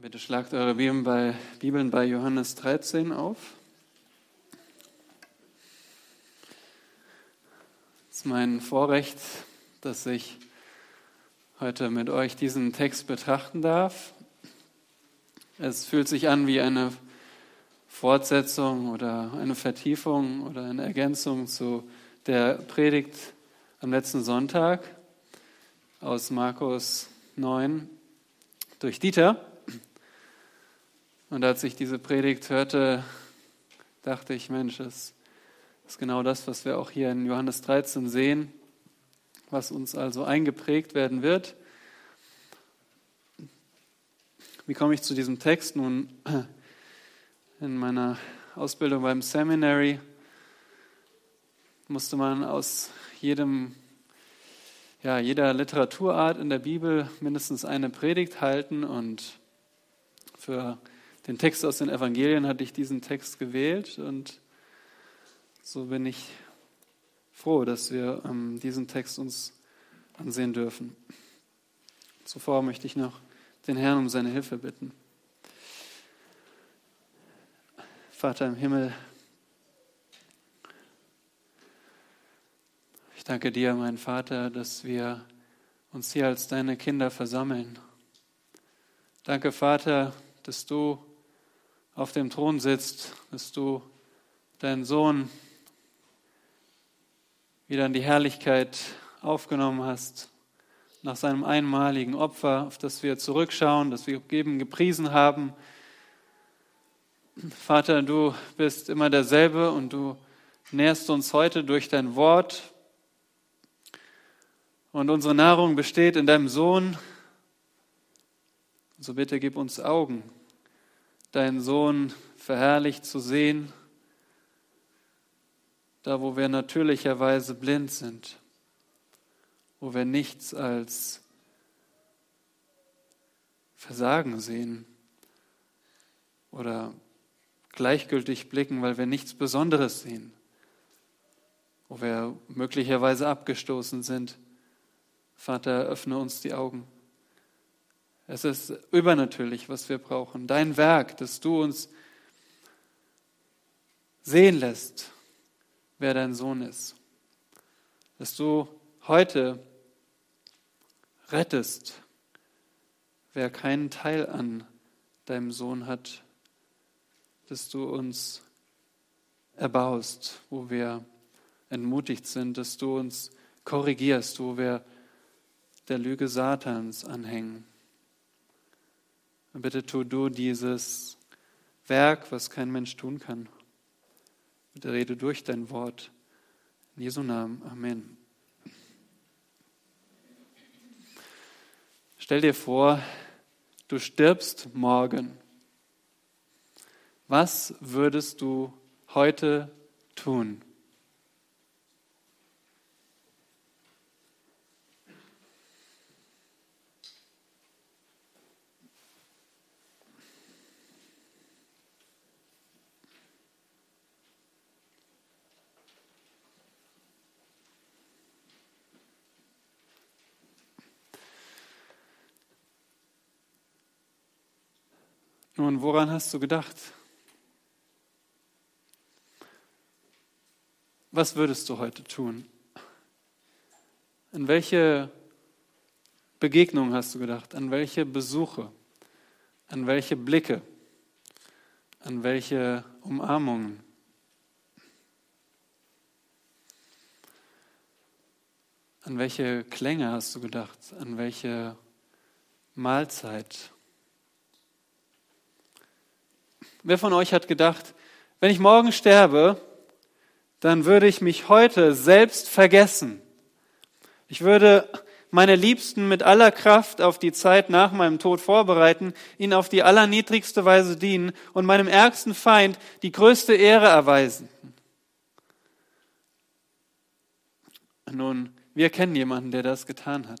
Bitte schlagt eure Bibeln bei, Bibeln bei Johannes 13 auf. Es ist mein Vorrecht, dass ich heute mit euch diesen Text betrachten darf. Es fühlt sich an wie eine Fortsetzung oder eine Vertiefung oder eine Ergänzung zu der Predigt am letzten Sonntag aus Markus 9 durch Dieter. Und als ich diese Predigt hörte, dachte ich, Mensch, das ist genau das, was wir auch hier in Johannes 13 sehen, was uns also eingeprägt werden wird. Wie komme ich zu diesem Text? Nun, in meiner Ausbildung beim Seminary musste man aus jedem, ja, jeder Literaturart in der Bibel mindestens eine Predigt halten und für den Text aus den Evangelien hatte ich diesen Text gewählt und so bin ich froh, dass wir ähm, diesen Text uns ansehen dürfen. Zuvor möchte ich noch den Herrn um seine Hilfe bitten. Vater im Himmel, ich danke dir, mein Vater, dass wir uns hier als deine Kinder versammeln. Danke, Vater, dass du auf dem Thron sitzt, dass du deinen Sohn wieder in die Herrlichkeit aufgenommen hast, nach seinem einmaligen Opfer, auf das wir zurückschauen, das wir geben, gepriesen haben. Vater, du bist immer derselbe und du nährst uns heute durch dein Wort. Und unsere Nahrung besteht in deinem Sohn. So bitte gib uns Augen, deinen Sohn verherrlicht zu sehen, da wo wir natürlicherweise blind sind, wo wir nichts als Versagen sehen oder gleichgültig blicken, weil wir nichts Besonderes sehen, wo wir möglicherweise abgestoßen sind. Vater, öffne uns die Augen. Es ist übernatürlich, was wir brauchen. Dein Werk, dass du uns sehen lässt, wer dein Sohn ist. Dass du heute rettest, wer keinen Teil an deinem Sohn hat. Dass du uns erbaust, wo wir entmutigt sind, dass du uns korrigierst, wo wir der Lüge Satans anhängen. Und bitte tu du dieses Werk, was kein Mensch tun kann. Bitte rede durch dein Wort. In Jesu Namen. Amen. Stell dir vor, du stirbst morgen. Was würdest du heute tun? Nun, woran hast du gedacht? Was würdest du heute tun? An welche Begegnungen hast du gedacht? An welche Besuche? An welche Blicke? An welche Umarmungen? An welche Klänge hast du gedacht? An welche Mahlzeit? Wer von euch hat gedacht, wenn ich morgen sterbe, dann würde ich mich heute selbst vergessen. Ich würde meine Liebsten mit aller Kraft auf die Zeit nach meinem Tod vorbereiten, ihnen auf die allerniedrigste Weise dienen und meinem ärgsten Feind die größte Ehre erweisen. Nun, wir kennen jemanden, der das getan hat.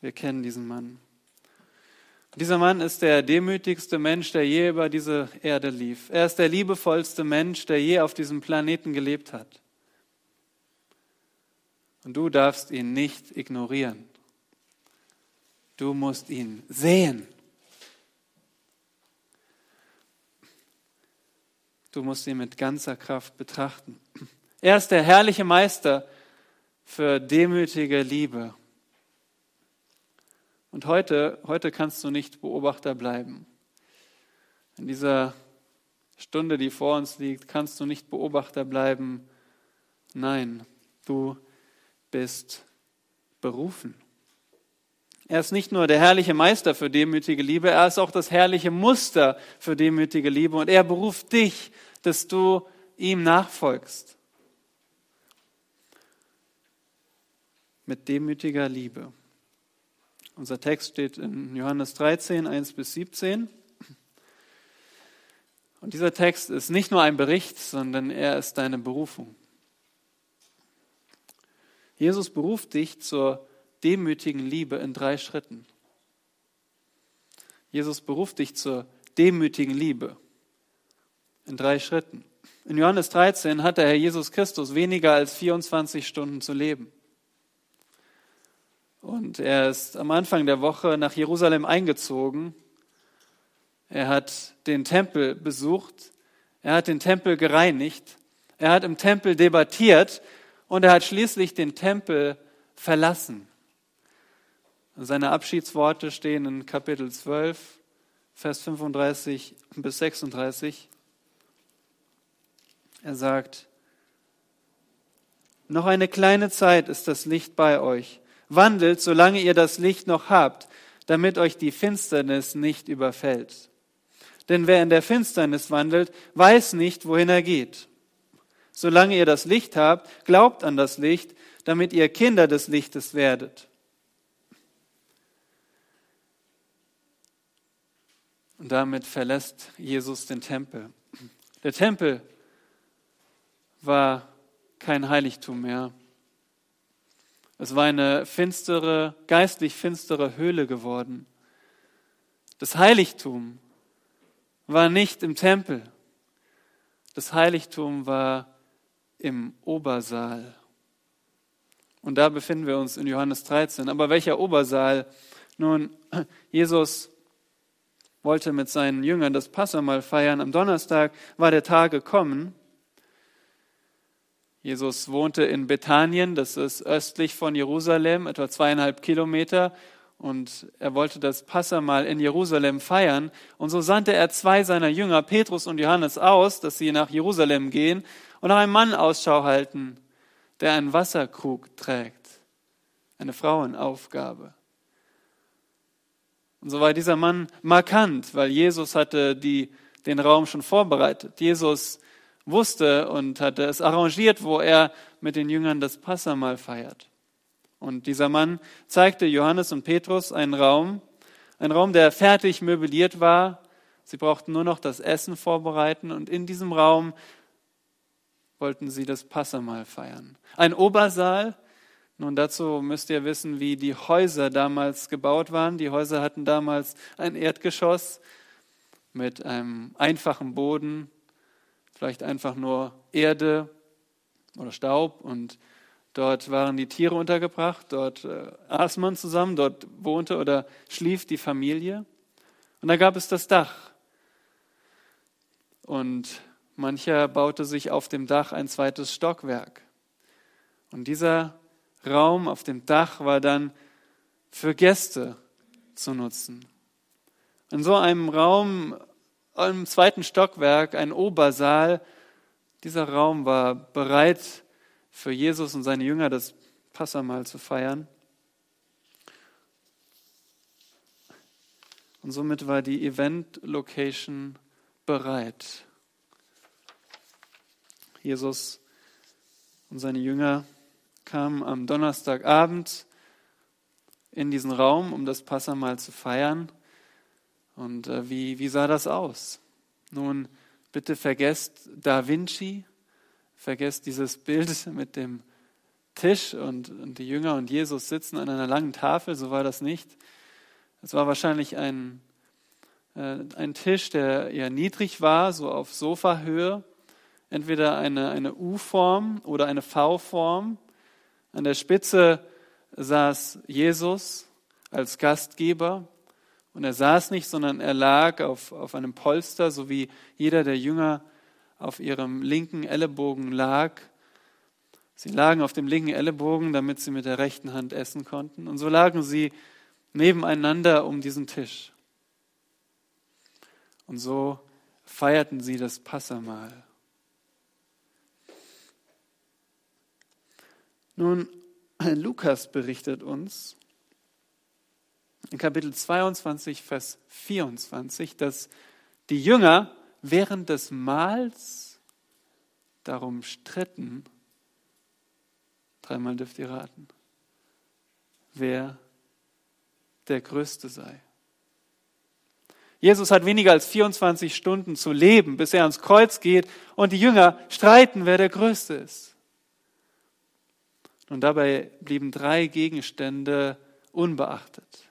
Wir kennen diesen Mann. Dieser Mann ist der demütigste Mensch, der je über diese Erde lief. Er ist der liebevollste Mensch, der je auf diesem Planeten gelebt hat. Und du darfst ihn nicht ignorieren. Du musst ihn sehen. Du musst ihn mit ganzer Kraft betrachten. Er ist der herrliche Meister für demütige Liebe und heute, heute kannst du nicht Beobachter bleiben. In dieser Stunde, die vor uns liegt, kannst du nicht Beobachter bleiben. Nein, du bist berufen. Er ist nicht nur der herrliche Meister für demütige Liebe, er ist auch das herrliche Muster für demütige Liebe und er beruft dich, dass du ihm nachfolgst. Mit demütiger Liebe. Unser Text steht in Johannes 13, 1 bis 17. Und dieser Text ist nicht nur ein Bericht, sondern er ist deine Berufung. Jesus beruft dich zur demütigen Liebe in drei Schritten. Jesus beruft dich zur demütigen Liebe in drei Schritten. In Johannes 13 hat der Herr Jesus Christus weniger als 24 Stunden zu leben. Und er ist am Anfang der Woche nach Jerusalem eingezogen. Er hat den Tempel besucht. Er hat den Tempel gereinigt. Er hat im Tempel debattiert und er hat schließlich den Tempel verlassen. Seine Abschiedsworte stehen in Kapitel 12, Vers 35 bis 36. Er sagt, noch eine kleine Zeit ist das Licht bei euch. Wandelt, solange ihr das Licht noch habt, damit euch die Finsternis nicht überfällt. Denn wer in der Finsternis wandelt, weiß nicht, wohin er geht. Solange ihr das Licht habt, glaubt an das Licht, damit ihr Kinder des Lichtes werdet. Und damit verlässt Jesus den Tempel. Der Tempel war kein Heiligtum mehr. Es war eine finstere, geistlich finstere Höhle geworden. Das Heiligtum war nicht im Tempel. Das Heiligtum war im Obersaal. Und da befinden wir uns in Johannes 13. Aber welcher Obersaal? Nun, Jesus wollte mit seinen Jüngern das Passamal feiern. Am Donnerstag war der Tag gekommen. Jesus wohnte in Bethanien, das ist östlich von Jerusalem, etwa zweieinhalb Kilometer. Und er wollte das Passamal in Jerusalem feiern. Und so sandte er zwei seiner Jünger, Petrus und Johannes, aus, dass sie nach Jerusalem gehen und nach einem Mann Ausschau halten, der einen Wasserkrug trägt. Eine Frauenaufgabe. Und so war dieser Mann markant, weil Jesus hatte die, den Raum schon vorbereitet. Jesus wusste und hatte es arrangiert, wo er mit den Jüngern das Passamal feiert. Und dieser Mann zeigte Johannes und Petrus einen Raum, einen Raum, der fertig möbliert war. Sie brauchten nur noch das Essen vorbereiten und in diesem Raum wollten sie das Passamal feiern. Ein Obersaal, nun, dazu müsst ihr wissen, wie die Häuser damals gebaut waren. Die Häuser hatten damals ein Erdgeschoss mit einem einfachen Boden, vielleicht einfach nur Erde oder Staub und dort waren die Tiere untergebracht, dort äh, aß man zusammen, dort wohnte oder schlief die Familie. Und da gab es das Dach. Und mancher baute sich auf dem Dach ein zweites Stockwerk. Und dieser Raum auf dem Dach war dann für Gäste zu nutzen. In so einem Raum im zweiten Stockwerk, ein Obersaal, dieser Raum war bereit für Jesus und seine Jünger das Passamal zu feiern. Und somit war die Event-Location bereit. Jesus und seine Jünger kam am Donnerstagabend in diesen Raum, um das Passamal zu feiern. Und äh, wie, wie sah das aus? Nun, bitte vergesst Da Vinci, vergesst dieses Bild mit dem Tisch und, und die Jünger und Jesus sitzen an einer langen Tafel, so war das nicht. Es war wahrscheinlich ein, äh, ein Tisch, der eher niedrig war, so auf Sofahöhe, entweder eine, eine U-Form oder eine V-Form. An der Spitze saß Jesus als Gastgeber. Und er saß nicht, sondern er lag auf, auf einem Polster, so wie jeder der Jünger auf ihrem linken Ellenbogen lag. Sie lagen auf dem linken Ellenbogen, damit sie mit der rechten Hand essen konnten. Und so lagen sie nebeneinander um diesen Tisch. Und so feierten sie das Passamahl. Nun, Lukas berichtet uns in Kapitel 22, Vers 24, dass die Jünger während des Mahls darum stritten, dreimal dürft ihr raten, wer der Größte sei. Jesus hat weniger als 24 Stunden zu leben, bis er ans Kreuz geht und die Jünger streiten, wer der Größte ist. Und dabei blieben drei Gegenstände unbeachtet.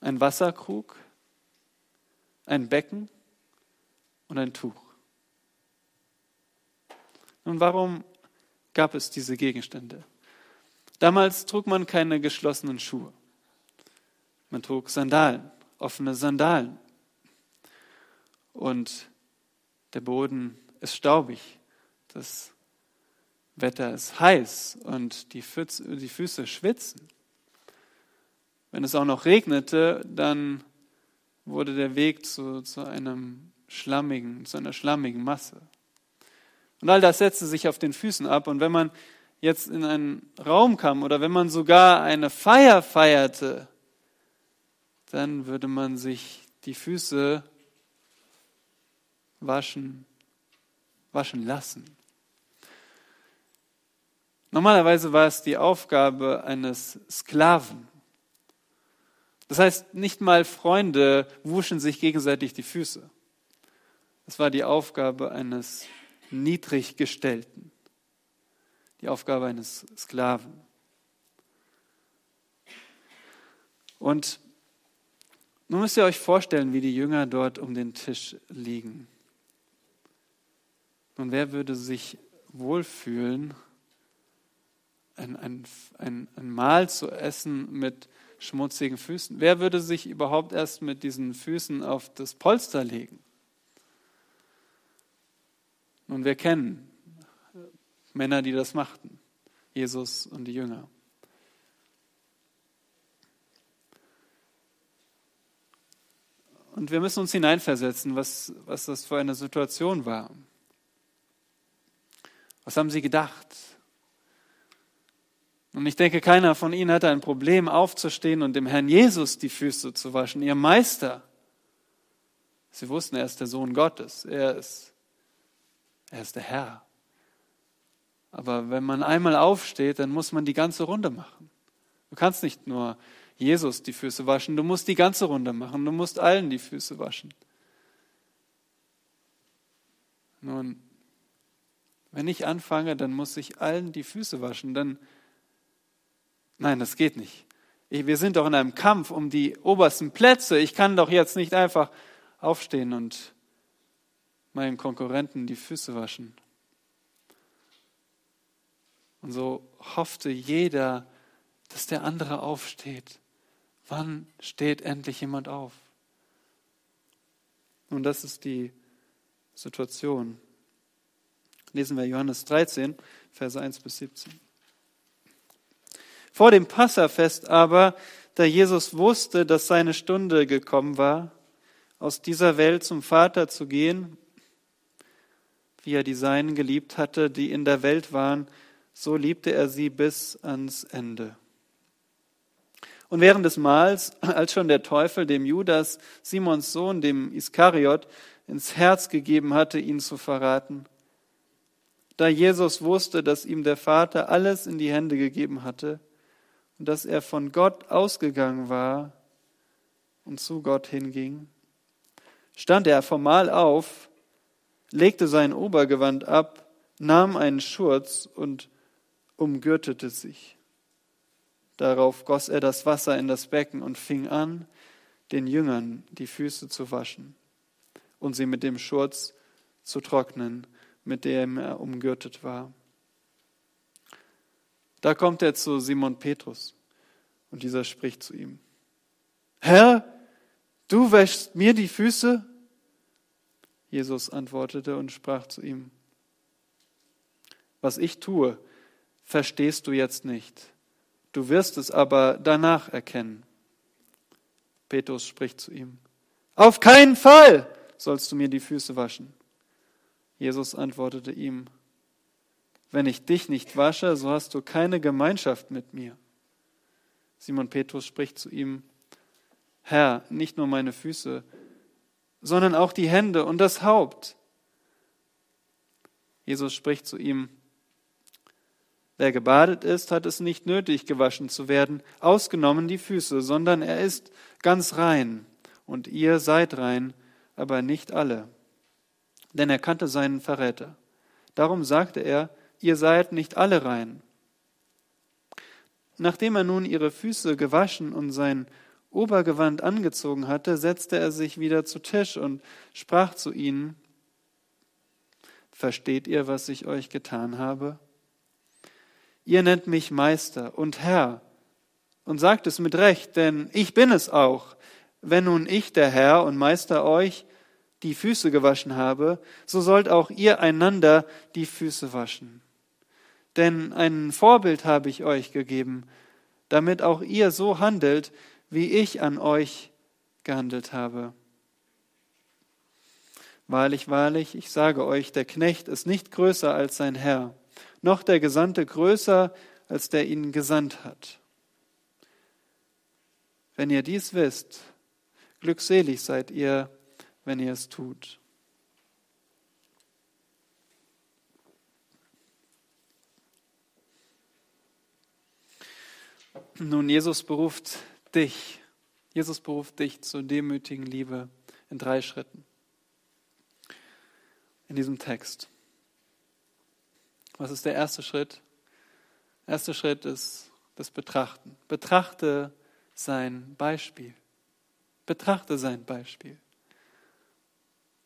Ein Wasserkrug, ein Becken und ein Tuch. Nun, warum gab es diese Gegenstände? Damals trug man keine geschlossenen Schuhe. Man trug Sandalen offene Sandalen. Und der Boden ist staubig. Das Wetter ist heiß und die Füße, schwitzen. Wenn es auch noch regnete, dann wurde der Weg zu, zu einem schlammigen, zu einer schlammigen Masse. Und all das setzte sich auf den Füßen ab. Und wenn man jetzt in einen Raum kam oder wenn man sogar eine Feier feierte, dann würde man sich die Füße waschen, waschen lassen. Normalerweise war es die Aufgabe eines Sklaven. Das heißt, nicht mal Freunde wuschen sich gegenseitig die Füße. Es war die Aufgabe eines Niedriggestellten, die Aufgabe eines Sklaven. Und nun müsst ihr euch vorstellen, wie die Jünger dort um den Tisch liegen. Und wer würde sich wohlfühlen, ein, ein, ein, ein Mahl zu essen mit schmutzigen Füßen? Wer würde sich überhaupt erst mit diesen Füßen auf das Polster legen? Nun, wir kennen Männer, die das machten, Jesus und die Jünger. Und wir müssen uns hineinversetzen, was, was das für eine Situation war. Was haben sie gedacht? Und ich denke, keiner von ihnen hatte ein Problem, aufzustehen und dem Herrn Jesus die Füße zu waschen, ihr Meister. Sie wussten, er ist der Sohn Gottes, er ist, er ist der Herr. Aber wenn man einmal aufsteht, dann muss man die ganze Runde machen. Du kannst nicht nur Jesus die Füße waschen. Du musst die ganze Runde machen. Du musst allen die Füße waschen. Nun, wenn ich anfange, dann muss ich allen die Füße waschen. Dann, nein, das geht nicht. Wir sind doch in einem Kampf um die obersten Plätze. Ich kann doch jetzt nicht einfach aufstehen und meinen Konkurrenten die Füße waschen. Und so hoffte jeder, dass der andere aufsteht. Wann steht endlich jemand auf? Und das ist die Situation. Lesen wir Johannes 13, Verse 1 bis 17. Vor dem Passafest aber, da Jesus wusste, dass seine Stunde gekommen war, aus dieser Welt zum Vater zu gehen, wie er die Seinen geliebt hatte, die in der Welt waren, so liebte er sie bis ans Ende. Und während des Mahls, als schon der Teufel dem Judas, Simons Sohn, dem Iskariot, ins Herz gegeben hatte, ihn zu verraten, da Jesus wusste, dass ihm der Vater alles in die Hände gegeben hatte und dass er von Gott ausgegangen war und zu Gott hinging, stand er vom Mahl auf, legte sein Obergewand ab, nahm einen Schurz und umgürtete sich. Darauf goss er das Wasser in das Becken und fing an, den Jüngern die Füße zu waschen und sie mit dem Schurz zu trocknen, mit dem er umgürtet war. Da kommt er zu Simon Petrus und dieser spricht zu ihm, Herr, du wäschst mir die Füße? Jesus antwortete und sprach zu ihm, was ich tue, verstehst du jetzt nicht. Du wirst es aber danach erkennen. Petrus spricht zu ihm, auf keinen Fall sollst du mir die Füße waschen. Jesus antwortete ihm, wenn ich dich nicht wasche, so hast du keine Gemeinschaft mit mir. Simon Petrus spricht zu ihm, Herr, nicht nur meine Füße, sondern auch die Hände und das Haupt. Jesus spricht zu ihm, Wer gebadet ist, hat es nicht nötig, gewaschen zu werden, ausgenommen die Füße, sondern er ist ganz rein. Und ihr seid rein, aber nicht alle. Denn er kannte seinen Verräter. Darum sagte er, ihr seid nicht alle rein. Nachdem er nun ihre Füße gewaschen und sein Obergewand angezogen hatte, setzte er sich wieder zu Tisch und sprach zu ihnen, Versteht ihr, was ich euch getan habe? Ihr nennt mich Meister und Herr und sagt es mit Recht, denn ich bin es auch. Wenn nun ich, der Herr und Meister, euch die Füße gewaschen habe, so sollt auch ihr einander die Füße waschen. Denn ein Vorbild habe ich euch gegeben, damit auch ihr so handelt, wie ich an euch gehandelt habe. Wahrlich, wahrlich, ich sage euch, der Knecht ist nicht größer als sein Herr, noch der Gesandte größer als der ihn gesandt hat. Wenn ihr dies wisst, glückselig seid ihr, wenn ihr es tut. Nun, Jesus beruft dich, Jesus beruft dich zur demütigen Liebe in drei Schritten. In diesem Text. Was ist der erste Schritt? Der erste Schritt ist das Betrachten. Betrachte sein Beispiel. Betrachte sein Beispiel.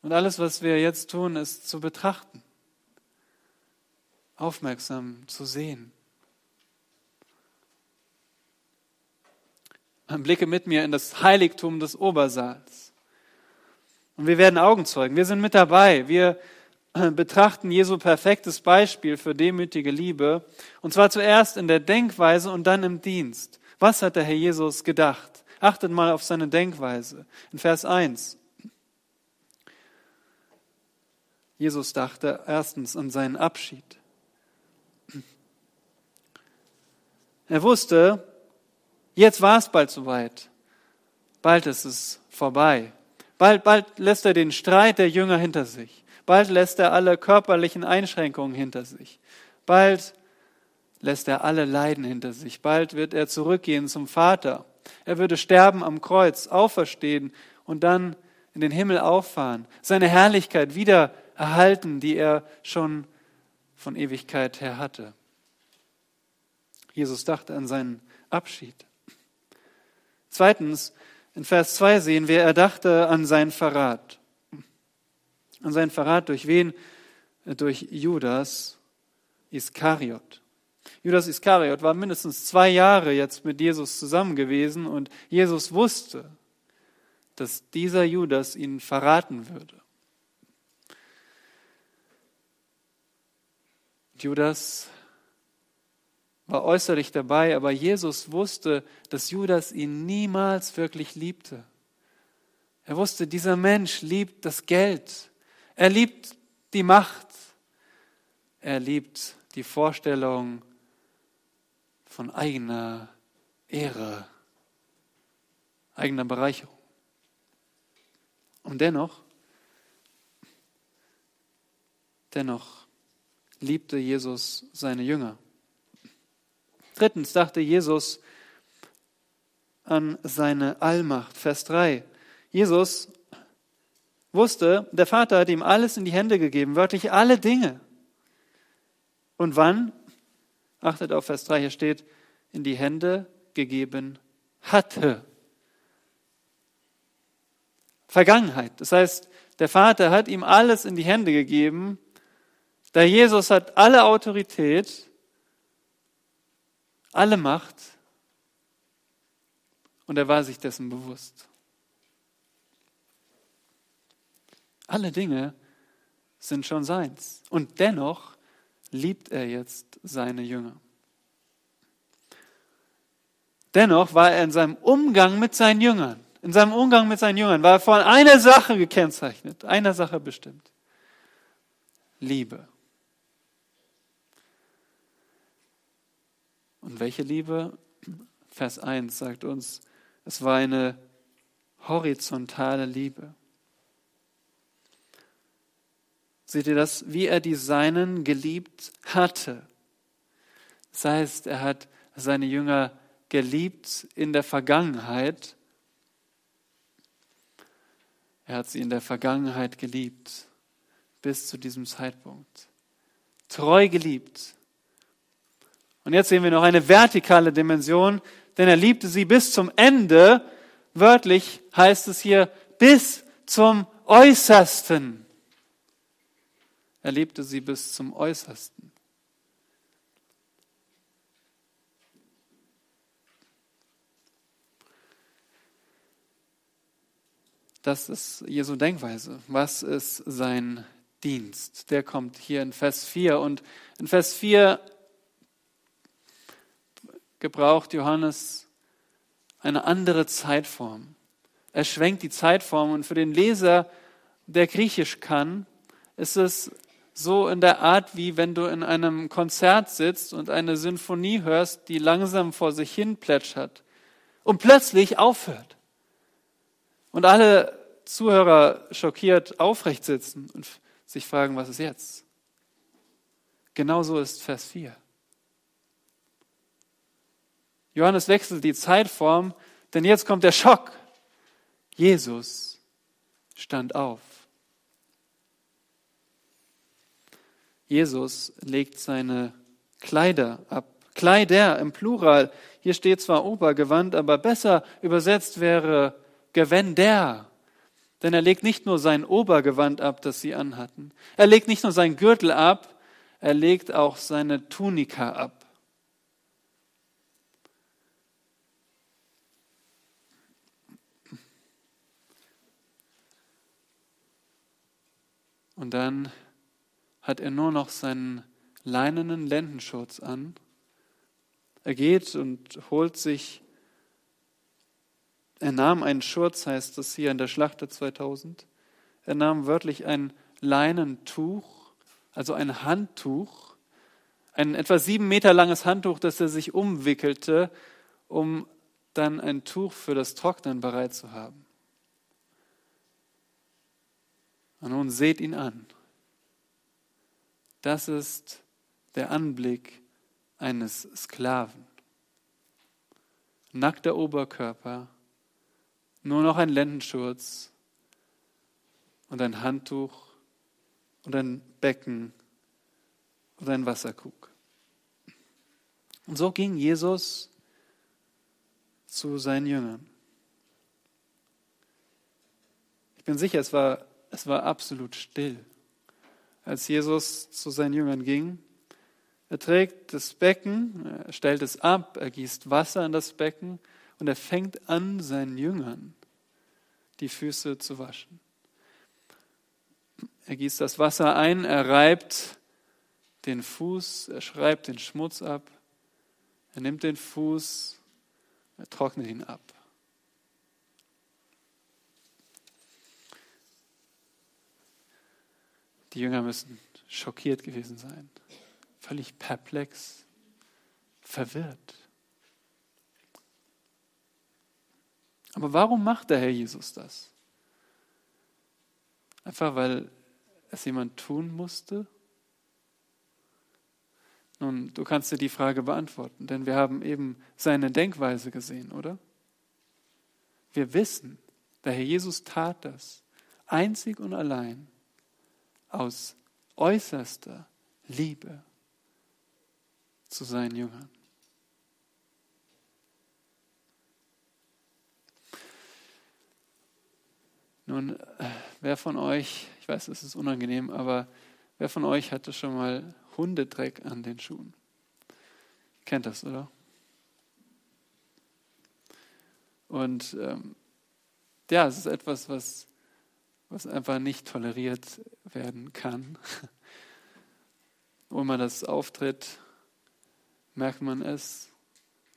Und alles, was wir jetzt tun, ist zu betrachten, aufmerksam zu sehen. Blicke mit mir in das Heiligtum des Obersaals. Und wir werden Augenzeugen. Wir sind mit dabei. Wir betrachten Jesu perfektes Beispiel für demütige Liebe. Und zwar zuerst in der Denkweise und dann im Dienst. Was hat der Herr Jesus gedacht? Achtet mal auf seine Denkweise. In Vers 1. Jesus dachte erstens an seinen Abschied. Er wusste, Jetzt war es bald soweit. Bald ist es vorbei. Bald, bald lässt er den Streit der Jünger hinter sich. Bald lässt er alle körperlichen Einschränkungen hinter sich. Bald lässt er alle Leiden hinter sich. Bald wird er zurückgehen zum Vater. Er würde sterben am Kreuz, auferstehen und dann in den Himmel auffahren, seine Herrlichkeit wieder erhalten, die er schon von Ewigkeit her hatte. Jesus dachte an seinen Abschied. Zweitens, in Vers 2 sehen wir, er dachte an seinen Verrat. An seinen Verrat durch wen? Durch Judas Iskariot. Judas Iskariot war mindestens zwei Jahre jetzt mit Jesus zusammen gewesen und Jesus wusste, dass dieser Judas ihn verraten würde. Judas war äußerlich dabei, aber Jesus wusste, dass Judas ihn niemals wirklich liebte. Er wusste, dieser Mensch liebt das Geld. Er liebt die Macht. Er liebt die Vorstellung von eigener Ehre, eigener Bereicherung. Und dennoch, dennoch liebte Jesus seine Jünger. Drittens dachte Jesus an seine Allmacht. Vers 3. Jesus wusste, der Vater hat ihm alles in die Hände gegeben, wörtlich alle Dinge. Und wann? Achtet auf Vers 3, hier steht, in die Hände gegeben hatte. Vergangenheit. Das heißt, der Vater hat ihm alles in die Hände gegeben. Der Jesus hat alle Autorität alle Macht und er war sich dessen bewusst. Alle Dinge sind schon seins. Und dennoch liebt er jetzt seine Jünger. Dennoch war er in seinem Umgang mit seinen Jüngern, in seinem Umgang mit seinen Jüngern, war er von einer Sache gekennzeichnet, einer Sache bestimmt. Liebe. Und welche Liebe? Vers 1 sagt uns, es war eine horizontale Liebe. Seht ihr das, wie er die Seinen geliebt hatte? Das heißt, er hat seine Jünger geliebt in der Vergangenheit. Er hat sie in der Vergangenheit geliebt, bis zu diesem Zeitpunkt. Treu geliebt. Und jetzt sehen wir noch eine vertikale Dimension, denn er liebte sie bis zum Ende. Wörtlich heißt es hier bis zum Äußersten. Er liebte sie bis zum Äußersten. Das ist Jesu Denkweise. Was ist sein Dienst? Der kommt hier in Vers 4. Und in Vers 4 gebraucht Johannes eine andere Zeitform. Er schwenkt die Zeitform und für den Leser, der Griechisch kann, ist es so in der Art, wie wenn du in einem Konzert sitzt und eine Sinfonie hörst, die langsam vor sich hin plätschert und plötzlich aufhört. Und alle Zuhörer schockiert aufrecht sitzen und sich fragen, was ist jetzt? Genauso ist Vers 4. Johannes wechselt die Zeitform, denn jetzt kommt der Schock. Jesus stand auf. Jesus legt seine Kleider ab. Kleider im Plural. Hier steht zwar Obergewand, aber besser übersetzt wäre Gewänder. Denn er legt nicht nur sein Obergewand ab, das sie anhatten. Er legt nicht nur seinen Gürtel ab, er legt auch seine Tunika ab. Und dann hat er nur noch seinen leinenen Lendenschurz an. Er geht und holt sich, er nahm einen Schurz, heißt es hier in der Schlachter 2000. Er nahm wörtlich ein Leinentuch, also ein Handtuch, ein etwa sieben Meter langes Handtuch, das er sich umwickelte, um dann ein Tuch für das Trocknen bereit zu haben. Und nun seht ihn an. Das ist der Anblick eines Sklaven. Nackter Oberkörper, nur noch ein Lendenschurz und ein Handtuch und ein Becken und ein Wasserkrug. Und so ging Jesus zu seinen Jüngern. Ich bin sicher, es war es war absolut still, als Jesus zu seinen Jüngern ging. Er trägt das Becken, er stellt es ab, er gießt Wasser in das Becken und er fängt an, seinen Jüngern die Füße zu waschen. Er gießt das Wasser ein, er reibt den Fuß, er schreibt den Schmutz ab, er nimmt den Fuß, er trocknet ihn ab. Die Jünger müssen schockiert gewesen sein, völlig perplex, verwirrt. Aber warum macht der Herr Jesus das? Einfach weil es jemand tun musste? Nun, du kannst dir die Frage beantworten, denn wir haben eben seine Denkweise gesehen, oder? Wir wissen, der Herr Jesus tat das einzig und allein, aus äußerster Liebe zu seinen Jüngern. Nun, wer von euch, ich weiß, es ist unangenehm, aber wer von euch hatte schon mal Hundedreck an den Schuhen? Kennt das, oder? Und ähm, ja, es ist etwas, was was einfach nicht toleriert werden kann. Wo immer das auftritt, merkt man es,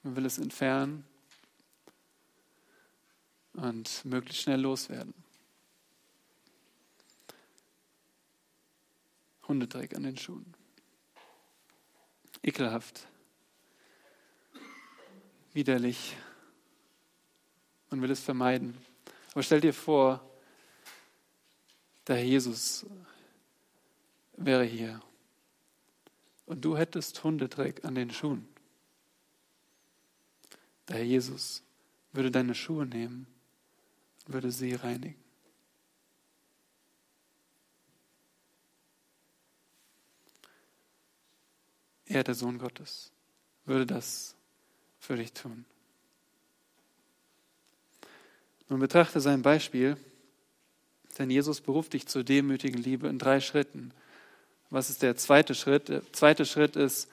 man will es entfernen und möglichst schnell loswerden. Hundedreck an den Schuhen. Ekelhaft. Widerlich. Man will es vermeiden. Aber stell dir vor, der Herr Jesus wäre hier und du hättest Hundedreck an den Schuhen. Der Herr Jesus würde deine Schuhe nehmen und würde sie reinigen. Er, der Sohn Gottes, würde das für dich tun. Nun betrachte sein Beispiel, denn Jesus beruft dich zur demütigen Liebe in drei Schritten. Was ist der zweite Schritt? Der zweite Schritt ist,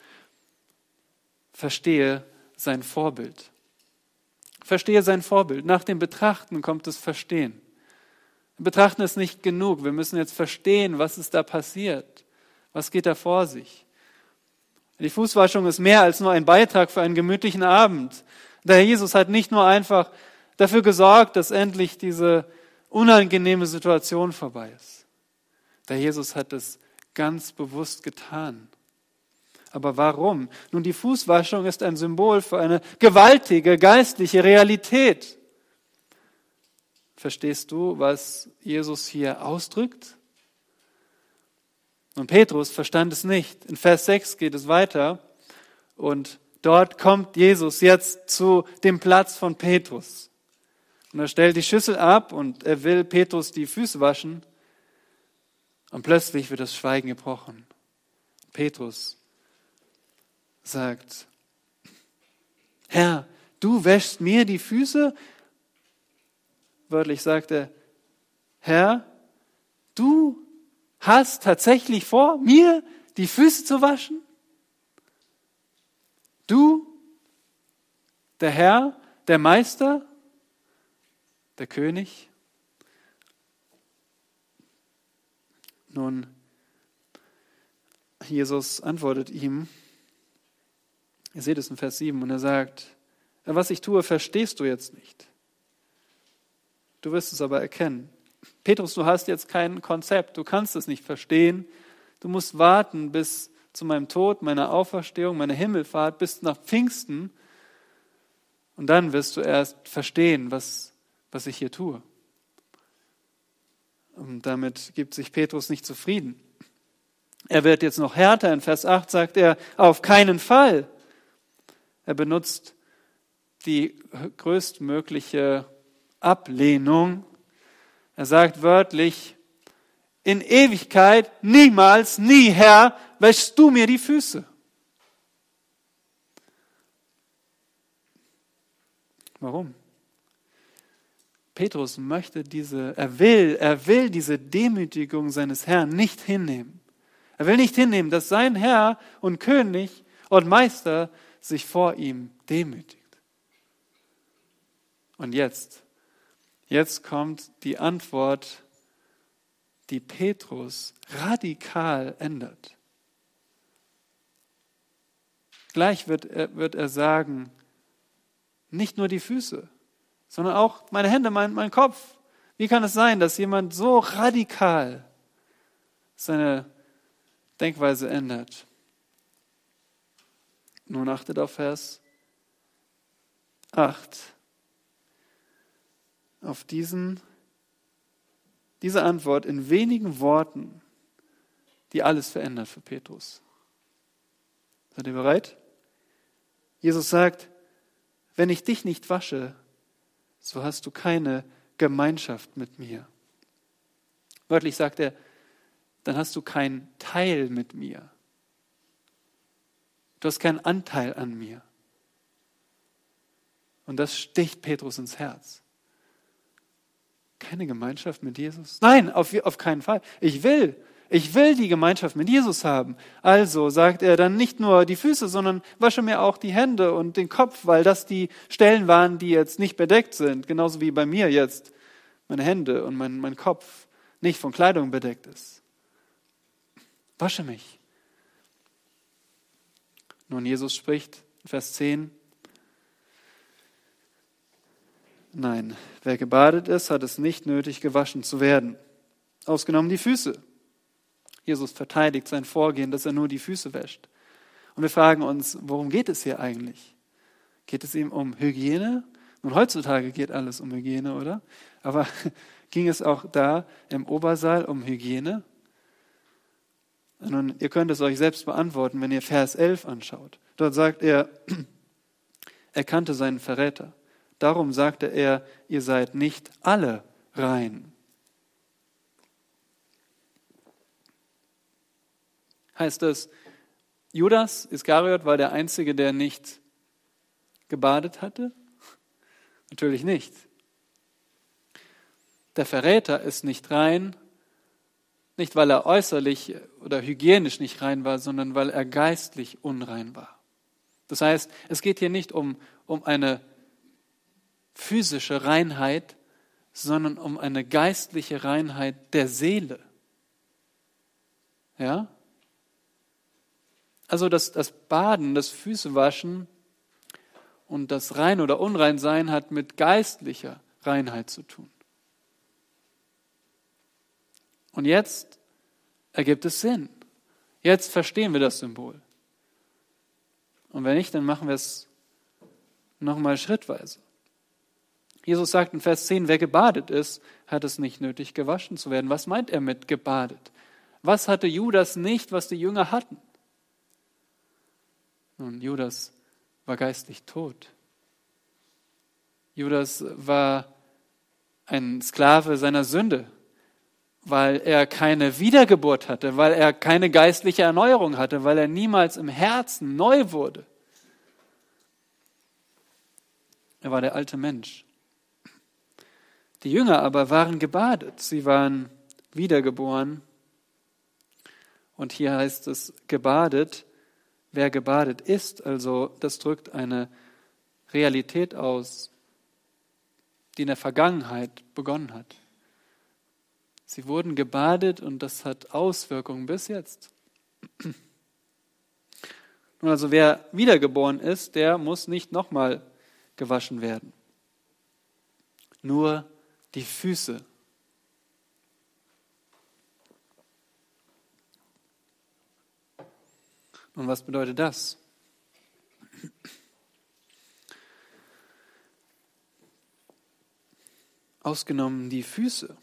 verstehe sein Vorbild. Verstehe sein Vorbild. Nach dem Betrachten kommt das Verstehen. Betrachten ist nicht genug. Wir müssen jetzt verstehen, was ist da passiert. Was geht da vor sich? Die Fußwaschung ist mehr als nur ein Beitrag für einen gemütlichen Abend. Der Herr Jesus hat nicht nur einfach dafür gesorgt, dass endlich diese unangenehme Situation vorbei ist. Der Jesus hat es ganz bewusst getan. Aber warum? Nun, die Fußwaschung ist ein Symbol für eine gewaltige geistliche Realität. Verstehst du, was Jesus hier ausdrückt? Und Petrus verstand es nicht. In Vers 6 geht es weiter und dort kommt Jesus jetzt zu dem Platz von Petrus. Und er stellt die Schüssel ab und er will Petrus die Füße waschen. Und plötzlich wird das Schweigen gebrochen. Petrus sagt, Herr, du wäschst mir die Füße? Wörtlich sagt er, Herr, du hast tatsächlich vor, mir die Füße zu waschen? Du, der Herr, der Meister, der König? Nun, Jesus antwortet ihm, Ihr seht es in Vers 7 und er sagt, was ich tue, verstehst du jetzt nicht. Du wirst es aber erkennen. Petrus, du hast jetzt kein Konzept, du kannst es nicht verstehen. Du musst warten bis zu meinem Tod, meiner Auferstehung, meiner Himmelfahrt, bis nach Pfingsten. Und dann wirst du erst verstehen, was, was ich hier tue. Und damit gibt sich Petrus nicht zufrieden. Er wird jetzt noch härter. In Vers 8 sagt er, auf keinen Fall. Er benutzt die größtmögliche Ablehnung. Er sagt wörtlich, in Ewigkeit, niemals, nie, Herr, wäschst du mir die Füße. Warum? Petrus möchte diese, er will, er will diese Demütigung seines Herrn nicht hinnehmen. Er will nicht hinnehmen, dass sein Herr und König und Meister sich vor ihm demütigt. Und jetzt, jetzt kommt die Antwort, die Petrus radikal ändert. Gleich wird er, wird er sagen, nicht nur die Füße, sondern auch meine Hände, mein, mein Kopf. Wie kann es sein, dass jemand so radikal seine Denkweise ändert? Nun achtet auf Vers 8. Auf diesen, diese Antwort in wenigen Worten, die alles verändert für Petrus. Seid ihr bereit? Jesus sagt, wenn ich dich nicht wasche, so hast du keine Gemeinschaft mit mir. Wörtlich sagt er, dann hast du keinen Teil mit mir. Du hast keinen Anteil an mir. Und das sticht Petrus ins Herz. Keine Gemeinschaft mit Jesus? Nein, auf, auf keinen Fall. Ich will, ich will die Gemeinschaft mit Jesus haben. Also sagt er dann nicht nur die Füße, sondern wasche mir auch die Hände und den Kopf, weil das die Stellen waren, die jetzt nicht bedeckt sind. Genauso wie bei mir jetzt meine Hände und mein, mein Kopf nicht von Kleidung bedeckt ist. Wasche mich. Nun, Jesus spricht, Vers 10, Nein, wer gebadet ist, hat es nicht nötig, gewaschen zu werden. Ausgenommen die Füße. Jesus verteidigt sein Vorgehen, dass er nur die Füße wäscht. Und wir fragen uns, worum geht es hier eigentlich? Geht es ihm um Hygiene? Nun, heutzutage geht alles um Hygiene, oder? Aber ging es auch da im Obersaal um Hygiene? Nun, ihr könnt es euch selbst beantworten, wenn ihr Vers 11 anschaut. Dort sagt er, er kannte seinen Verräter. Darum sagte er, ihr seid nicht alle rein. Heißt es, Judas Iskariot war der Einzige, der nicht gebadet hatte? Natürlich nicht. Der Verräter ist nicht rein, nicht weil er äußerlich oder hygienisch nicht rein war, sondern weil er geistlich unrein war. Das heißt, es geht hier nicht um, um eine physische Reinheit, sondern um eine geistliche Reinheit der Seele. Ja? Also das, das Baden, das Füßewaschen und das Rein oder Unreinsein hat mit geistlicher Reinheit zu tun. Und jetzt ergibt es Sinn. Jetzt verstehen wir das Symbol. Und wenn nicht, dann machen wir es nochmal schrittweise. Jesus sagt in Vers 10, wer gebadet ist, hat es nicht nötig, gewaschen zu werden. Was meint er mit gebadet? Was hatte Judas nicht, was die Jünger hatten? Nun, Judas war geistlich tot. Judas war ein Sklave seiner Sünde, weil er keine Wiedergeburt hatte, weil er keine geistliche Erneuerung hatte, weil er niemals im Herzen neu wurde. Er war der alte Mensch. Die Jünger aber waren gebadet, sie waren wiedergeboren. Und hier heißt es gebadet, wer gebadet ist, also das drückt eine Realität aus, die in der Vergangenheit begonnen hat. Sie wurden gebadet und das hat Auswirkungen bis jetzt. Nun also wer wiedergeboren ist, der muss nicht nochmal gewaschen werden. Nur die Füße. Und was bedeutet das? Ausgenommen die Füße.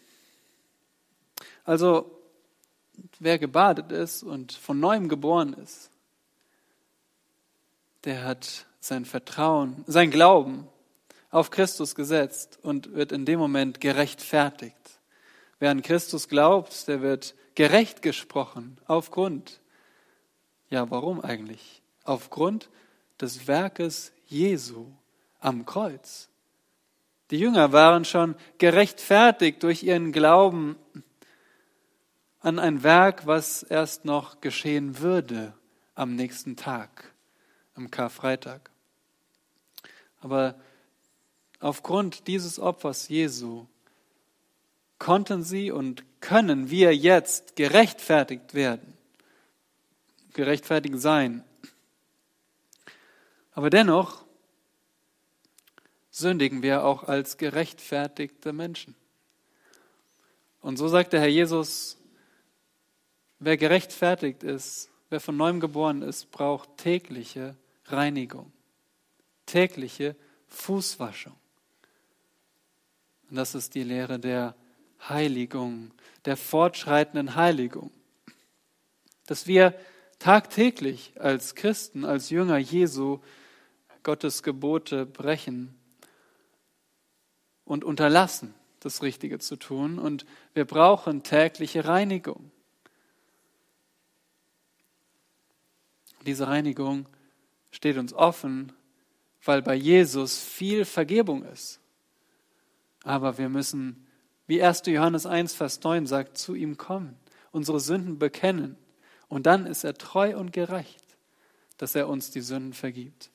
Also wer gebadet ist und von neuem geboren ist, der hat sein Vertrauen, sein Glauben auf Christus gesetzt und wird in dem Moment gerechtfertigt. Wer an Christus glaubt, der wird gerecht gesprochen aufgrund, ja warum eigentlich? Aufgrund des Werkes Jesu am Kreuz. Die Jünger waren schon gerechtfertigt durch ihren Glauben an ein Werk, was erst noch geschehen würde am nächsten Tag, am Karfreitag. Aber Aufgrund dieses Opfers Jesu konnten sie und können wir jetzt gerechtfertigt werden, gerechtfertigt sein. Aber dennoch sündigen wir auch als gerechtfertigte Menschen. Und so sagt der Herr Jesus, wer gerechtfertigt ist, wer von neuem geboren ist, braucht tägliche Reinigung, tägliche Fußwaschung. Und das ist die Lehre der Heiligung, der fortschreitenden Heiligung. Dass wir tagtäglich als Christen, als Jünger Jesu Gottes Gebote brechen und unterlassen, das Richtige zu tun. Und wir brauchen tägliche Reinigung. Diese Reinigung steht uns offen, weil bei Jesus viel Vergebung ist. Aber wir müssen, wie 1. Johannes 1, Vers 9 sagt, zu ihm kommen, unsere Sünden bekennen. Und dann ist er treu und gerecht, dass er uns die Sünden vergibt.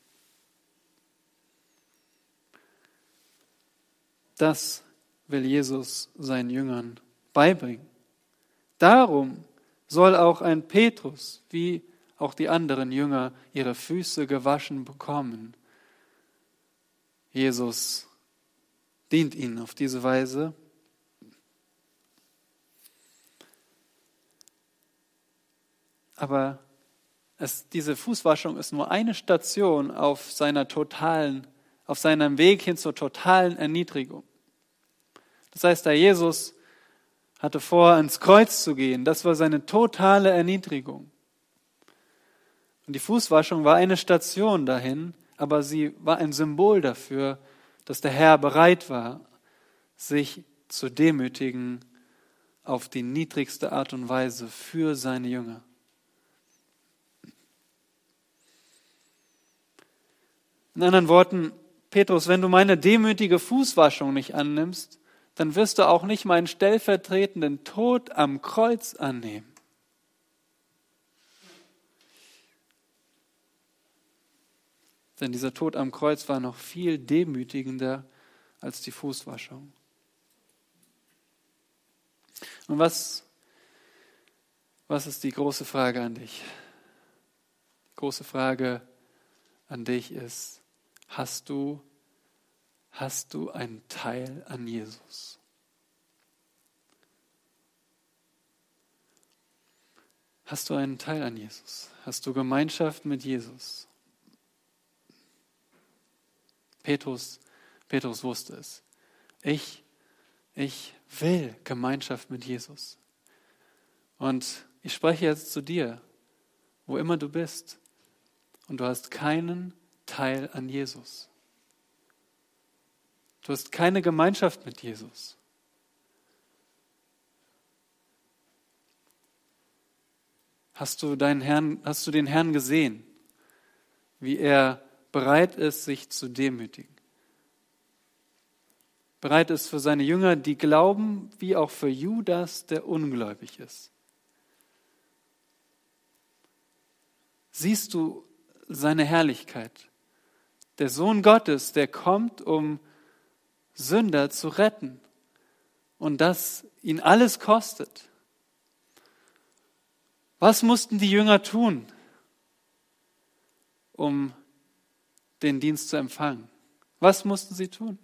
Das will Jesus seinen Jüngern beibringen. Darum soll auch ein Petrus, wie auch die anderen Jünger, ihre Füße gewaschen bekommen. Jesus dient ihnen auf diese Weise. Aber es, diese Fußwaschung ist nur eine Station auf seiner totalen, auf seinem Weg hin zur totalen Erniedrigung. Das heißt, der Jesus hatte vor, ans Kreuz zu gehen. Das war seine totale Erniedrigung. Und die Fußwaschung war eine Station dahin, aber sie war ein Symbol dafür, dass der Herr bereit war, sich zu demütigen auf die niedrigste Art und Weise für seine Jünger. In anderen Worten, Petrus, wenn du meine demütige Fußwaschung nicht annimmst, dann wirst du auch nicht meinen stellvertretenden Tod am Kreuz annehmen. Denn dieser Tod am Kreuz war noch viel demütigender als die Fußwaschung. Und was, was ist die große Frage an dich? Die große Frage an dich ist, hast du, hast du einen Teil an Jesus? Hast du einen Teil an Jesus? Hast du Gemeinschaft mit Jesus? Petrus, Petrus wusste es. Ich, ich will Gemeinschaft mit Jesus. Und ich spreche jetzt zu dir, wo immer du bist, und du hast keinen Teil an Jesus. Du hast keine Gemeinschaft mit Jesus. Hast du deinen Herrn, hast du den Herrn gesehen, wie er bereit ist, sich zu demütigen. Bereit ist für seine Jünger, die glauben, wie auch für Judas, der ungläubig ist. Siehst du seine Herrlichkeit? Der Sohn Gottes, der kommt, um Sünder zu retten und das ihn alles kostet. Was mussten die Jünger tun, um den Dienst zu empfangen. Was mussten sie tun?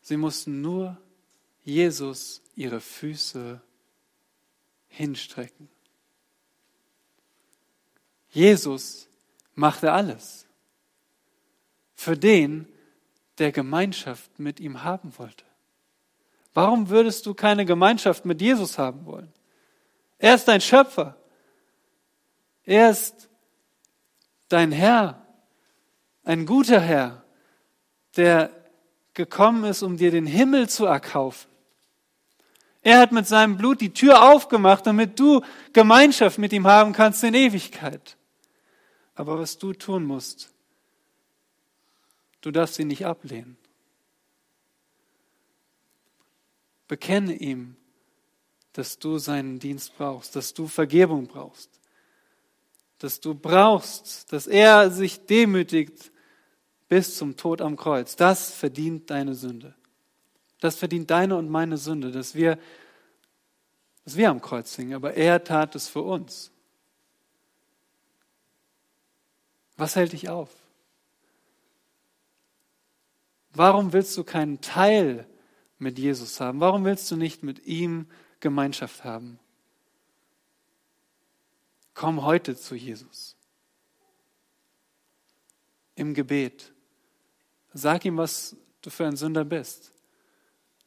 Sie mussten nur Jesus ihre Füße hinstrecken. Jesus machte alles für den, der Gemeinschaft mit ihm haben wollte. Warum würdest du keine Gemeinschaft mit Jesus haben wollen? Er ist dein Schöpfer. Er ist dein Herr, ein guter Herr, der gekommen ist, um dir den Himmel zu erkaufen. Er hat mit seinem Blut die Tür aufgemacht, damit du Gemeinschaft mit ihm haben kannst in Ewigkeit. Aber was du tun musst, du darfst ihn nicht ablehnen. Bekenne ihm, dass du seinen Dienst brauchst, dass du Vergebung brauchst dass du brauchst, dass er sich demütigt bis zum Tod am Kreuz. Das verdient deine Sünde. Das verdient deine und meine Sünde, dass wir, dass wir am Kreuz hingen, aber er tat es für uns. Was hält dich auf? Warum willst du keinen Teil mit Jesus haben? Warum willst du nicht mit ihm Gemeinschaft haben? Komm heute zu Jesus. Im Gebet. Sag ihm, was du für ein Sünder bist.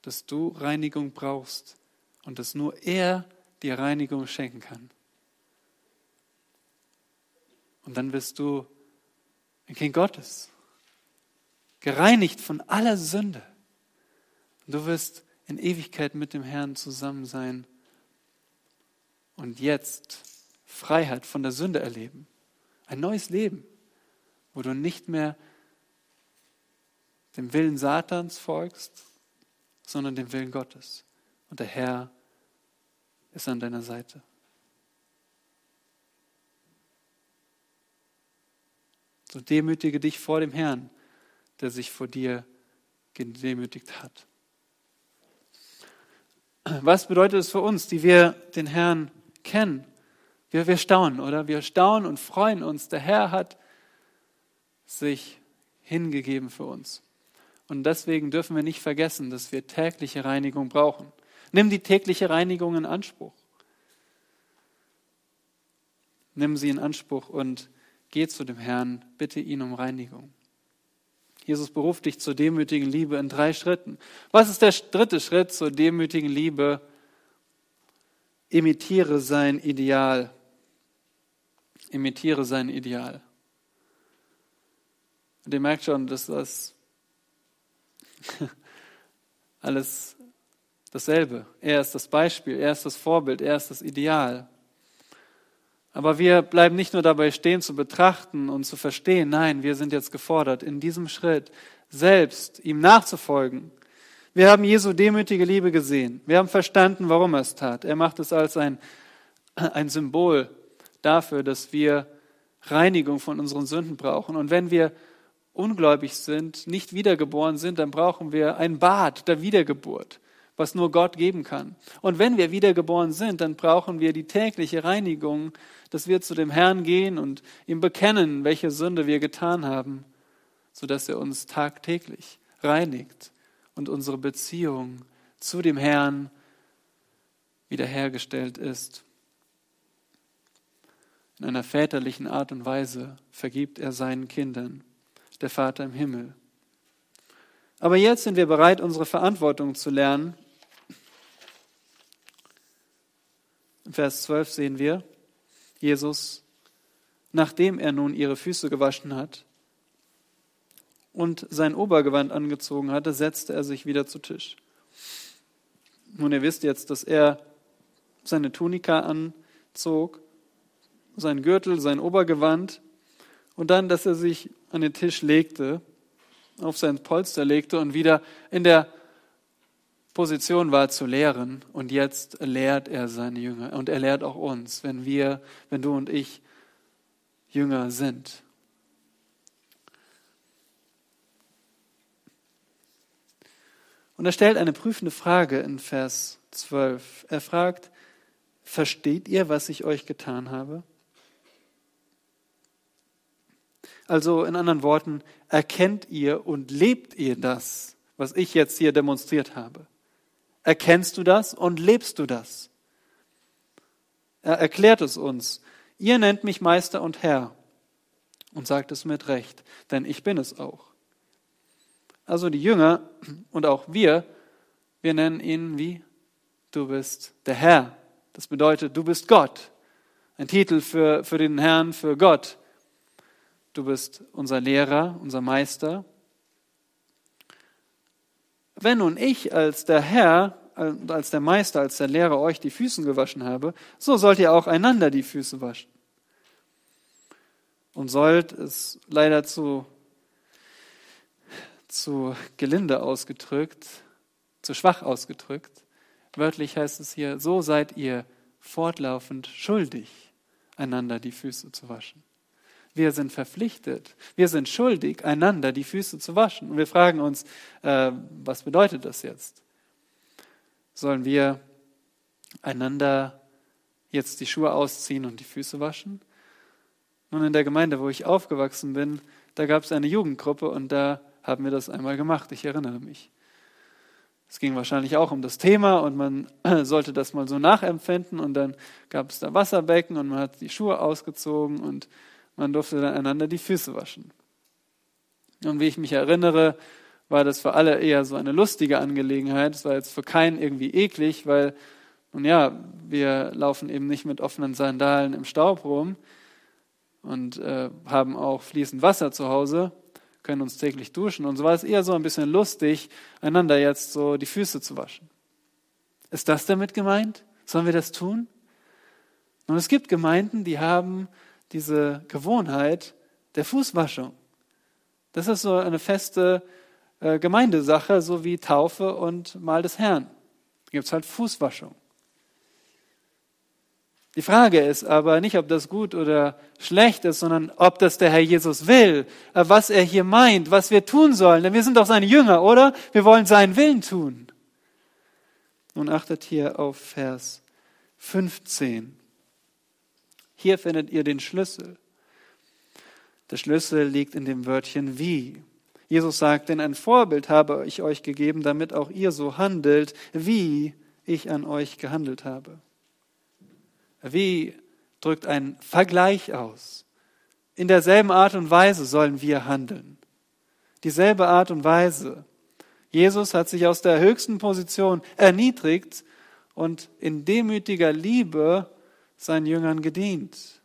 Dass du Reinigung brauchst und dass nur er dir Reinigung schenken kann. Und dann wirst du ein Kind Gottes, gereinigt von aller Sünde. Und du wirst in Ewigkeit mit dem Herrn zusammen sein. Und jetzt Freiheit von der Sünde erleben. Ein neues Leben, wo du nicht mehr dem Willen Satans folgst, sondern dem Willen Gottes. Und der Herr ist an deiner Seite. So demütige dich vor dem Herrn, der sich vor dir gedemütigt hat. Was bedeutet es für uns, die wir den Herrn kennen? Wir, wir staunen, oder? Wir staunen und freuen uns. Der Herr hat sich hingegeben für uns. Und deswegen dürfen wir nicht vergessen, dass wir tägliche Reinigung brauchen. Nimm die tägliche Reinigung in Anspruch. Nimm sie in Anspruch und geh zu dem Herrn, bitte ihn um Reinigung. Jesus beruft dich zur demütigen Liebe in drei Schritten. Was ist der dritte Schritt zur demütigen Liebe? Imitiere sein Ideal. Imitiere sein Ideal. Und ihr merkt schon, dass das alles dasselbe. Er ist das Beispiel, er ist das Vorbild, er ist das Ideal. Aber wir bleiben nicht nur dabei stehen zu betrachten und zu verstehen, nein, wir sind jetzt gefordert, in diesem Schritt selbst ihm nachzufolgen. Wir haben Jesu demütige Liebe gesehen. Wir haben verstanden, warum er es tat. Er macht es als ein, ein Symbol dafür, dass wir Reinigung von unseren Sünden brauchen. Und wenn wir ungläubig sind, nicht wiedergeboren sind, dann brauchen wir ein Bad der Wiedergeburt was nur Gott geben kann. Und wenn wir wiedergeboren sind, dann brauchen wir die tägliche Reinigung, dass wir zu dem Herrn gehen und ihm bekennen, welche Sünde wir getan haben, sodass er uns tagtäglich reinigt und unsere Beziehung zu dem Herrn wiederhergestellt ist. In einer väterlichen Art und Weise vergibt er seinen Kindern, der Vater im Himmel. Aber jetzt sind wir bereit, unsere Verantwortung zu lernen. In Vers 12 sehen wir, Jesus, nachdem er nun ihre Füße gewaschen hat und sein Obergewand angezogen hatte, setzte er sich wieder zu Tisch. Nun, ihr wisst jetzt, dass er seine Tunika anzog, sein Gürtel, sein Obergewand und dann, dass er sich an den Tisch legte auf sein Polster legte und wieder in der Position war zu lehren. Und jetzt lehrt er seine Jünger und er lehrt auch uns, wenn wir, wenn du und ich Jünger sind. Und er stellt eine prüfende Frage in Vers 12. Er fragt, versteht ihr, was ich euch getan habe? Also in anderen Worten, erkennt ihr und lebt ihr das, was ich jetzt hier demonstriert habe? Erkennst du das und lebst du das? Er erklärt es uns. Ihr nennt mich Meister und Herr und sagt es mit Recht, denn ich bin es auch. Also die Jünger und auch wir, wir nennen ihn wie? Du bist der Herr. Das bedeutet, du bist Gott. Ein Titel für, für den Herrn, für Gott. Du bist unser Lehrer, unser Meister. Wenn nun ich als der Herr, als der Meister, als der Lehrer euch die Füße gewaschen habe, so sollt ihr auch einander die Füße waschen. Und sollt es leider zu, zu gelinde ausgedrückt, zu schwach ausgedrückt, wörtlich heißt es hier, so seid ihr fortlaufend schuldig, einander die Füße zu waschen. Wir sind verpflichtet, wir sind schuldig, einander die Füße zu waschen. Und wir fragen uns, äh, was bedeutet das jetzt? Sollen wir einander jetzt die Schuhe ausziehen und die Füße waschen? Nun, in der Gemeinde, wo ich aufgewachsen bin, da gab es eine Jugendgruppe und da haben wir das einmal gemacht. Ich erinnere mich. Es ging wahrscheinlich auch um das Thema und man sollte das mal so nachempfinden und dann gab es da Wasserbecken und man hat die Schuhe ausgezogen und man durfte dann einander die Füße waschen. Und wie ich mich erinnere, war das für alle eher so eine lustige Angelegenheit. Es war jetzt für keinen irgendwie eklig, weil, nun ja, wir laufen eben nicht mit offenen Sandalen im Staub rum und äh, haben auch fließend Wasser zu Hause, können uns täglich duschen. Und so war es eher so ein bisschen lustig, einander jetzt so die Füße zu waschen. Ist das damit gemeint? Sollen wir das tun? Und es gibt Gemeinden, die haben diese Gewohnheit der Fußwaschung. Das ist so eine feste äh, Gemeindesache, so wie Taufe und Mahl des Herrn. Da gibt es halt Fußwaschung. Die Frage ist aber nicht, ob das gut oder schlecht ist, sondern ob das der Herr Jesus will, äh, was er hier meint, was wir tun sollen. Denn wir sind doch seine Jünger, oder? Wir wollen seinen Willen tun. Nun achtet hier auf Vers 15. Hier findet ihr den Schlüssel. Der Schlüssel liegt in dem Wörtchen wie. Jesus sagt, denn ein Vorbild habe ich euch gegeben, damit auch ihr so handelt, wie ich an euch gehandelt habe. Wie drückt ein Vergleich aus. In derselben Art und Weise sollen wir handeln. Dieselbe Art und Weise. Jesus hat sich aus der höchsten Position erniedrigt und in demütiger Liebe seinen Jüngern gedient.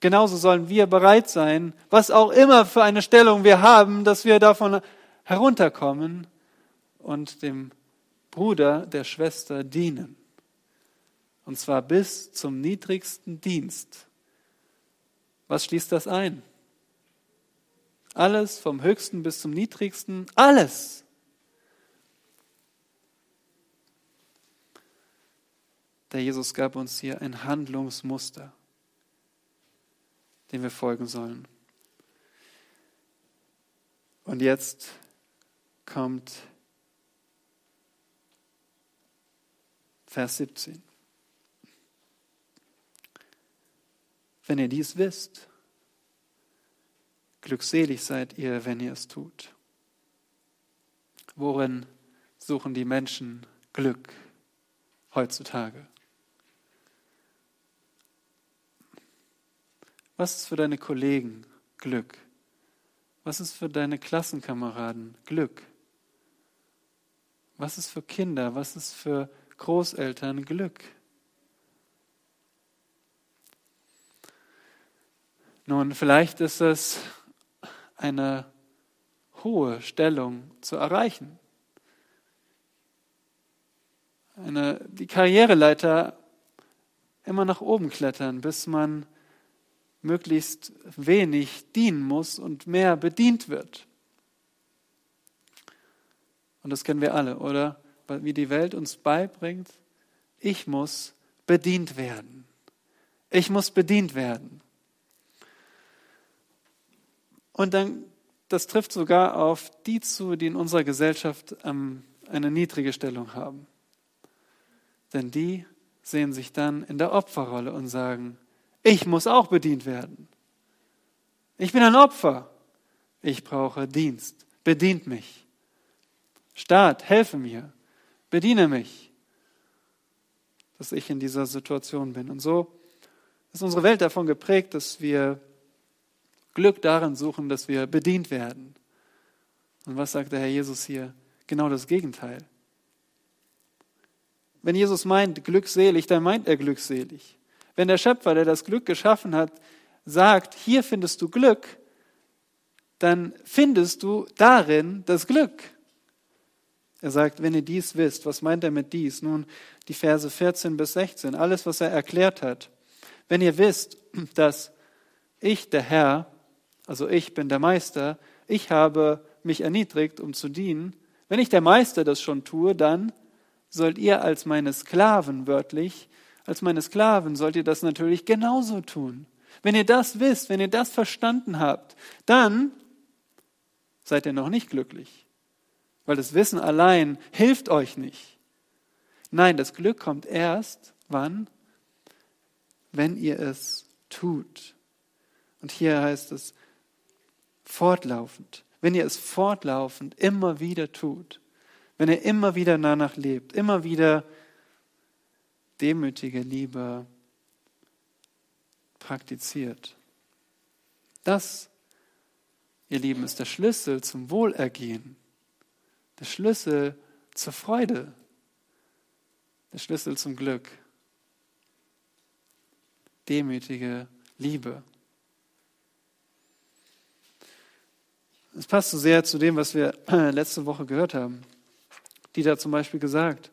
Genauso sollen wir bereit sein, was auch immer für eine Stellung wir haben, dass wir davon herunterkommen und dem Bruder, der Schwester dienen. Und zwar bis zum niedrigsten Dienst. Was schließt das ein? Alles vom höchsten bis zum niedrigsten, alles. Der Jesus gab uns hier ein Handlungsmuster, dem wir folgen sollen. Und jetzt kommt Vers 17. Wenn ihr dies wisst, glückselig seid ihr, wenn ihr es tut. Worin suchen die Menschen Glück heutzutage? Was ist für deine Kollegen Glück? Was ist für deine Klassenkameraden Glück? Was ist für Kinder? Was ist für Großeltern Glück? Nun, vielleicht ist es eine hohe Stellung zu erreichen. Eine, die Karriereleiter immer nach oben klettern, bis man möglichst wenig dienen muss und mehr bedient wird. Und das kennen wir alle, oder? Wie die Welt uns beibringt, ich muss bedient werden. Ich muss bedient werden. Und dann, das trifft sogar auf die zu, die in unserer Gesellschaft ähm, eine niedrige Stellung haben. Denn die sehen sich dann in der Opferrolle und sagen, ich muss auch bedient werden. Ich bin ein Opfer. Ich brauche Dienst. Bedient mich. Staat, helfe mir. Bediene mich, dass ich in dieser Situation bin. Und so ist unsere Welt davon geprägt, dass wir Glück darin suchen, dass wir bedient werden. Und was sagt der Herr Jesus hier? Genau das Gegenteil. Wenn Jesus meint glückselig, dann meint er glückselig. Wenn der Schöpfer, der das Glück geschaffen hat, sagt, hier findest du Glück, dann findest du darin das Glück. Er sagt, wenn ihr dies wisst, was meint er mit dies? Nun, die Verse 14 bis 16, alles, was er erklärt hat. Wenn ihr wisst, dass ich, der Herr, also ich bin der Meister, ich habe mich erniedrigt, um zu dienen. Wenn ich der Meister das schon tue, dann sollt ihr als meine Sklaven wörtlich, als meine Sklaven sollt ihr das natürlich genauso tun. Wenn ihr das wisst, wenn ihr das verstanden habt, dann seid ihr noch nicht glücklich, weil das Wissen allein hilft euch nicht. Nein, das Glück kommt erst, wann? Wenn ihr es tut. Und hier heißt es, Fortlaufend. Wenn ihr es fortlaufend immer wieder tut, wenn ihr immer wieder danach lebt, immer wieder demütige Liebe praktiziert. Das, ihr Lieben, ist der Schlüssel zum Wohlergehen, der Schlüssel zur Freude, der Schlüssel zum Glück. Demütige Liebe. Es passt so sehr zu dem, was wir letzte Woche gehört haben. Die da zum Beispiel gesagt,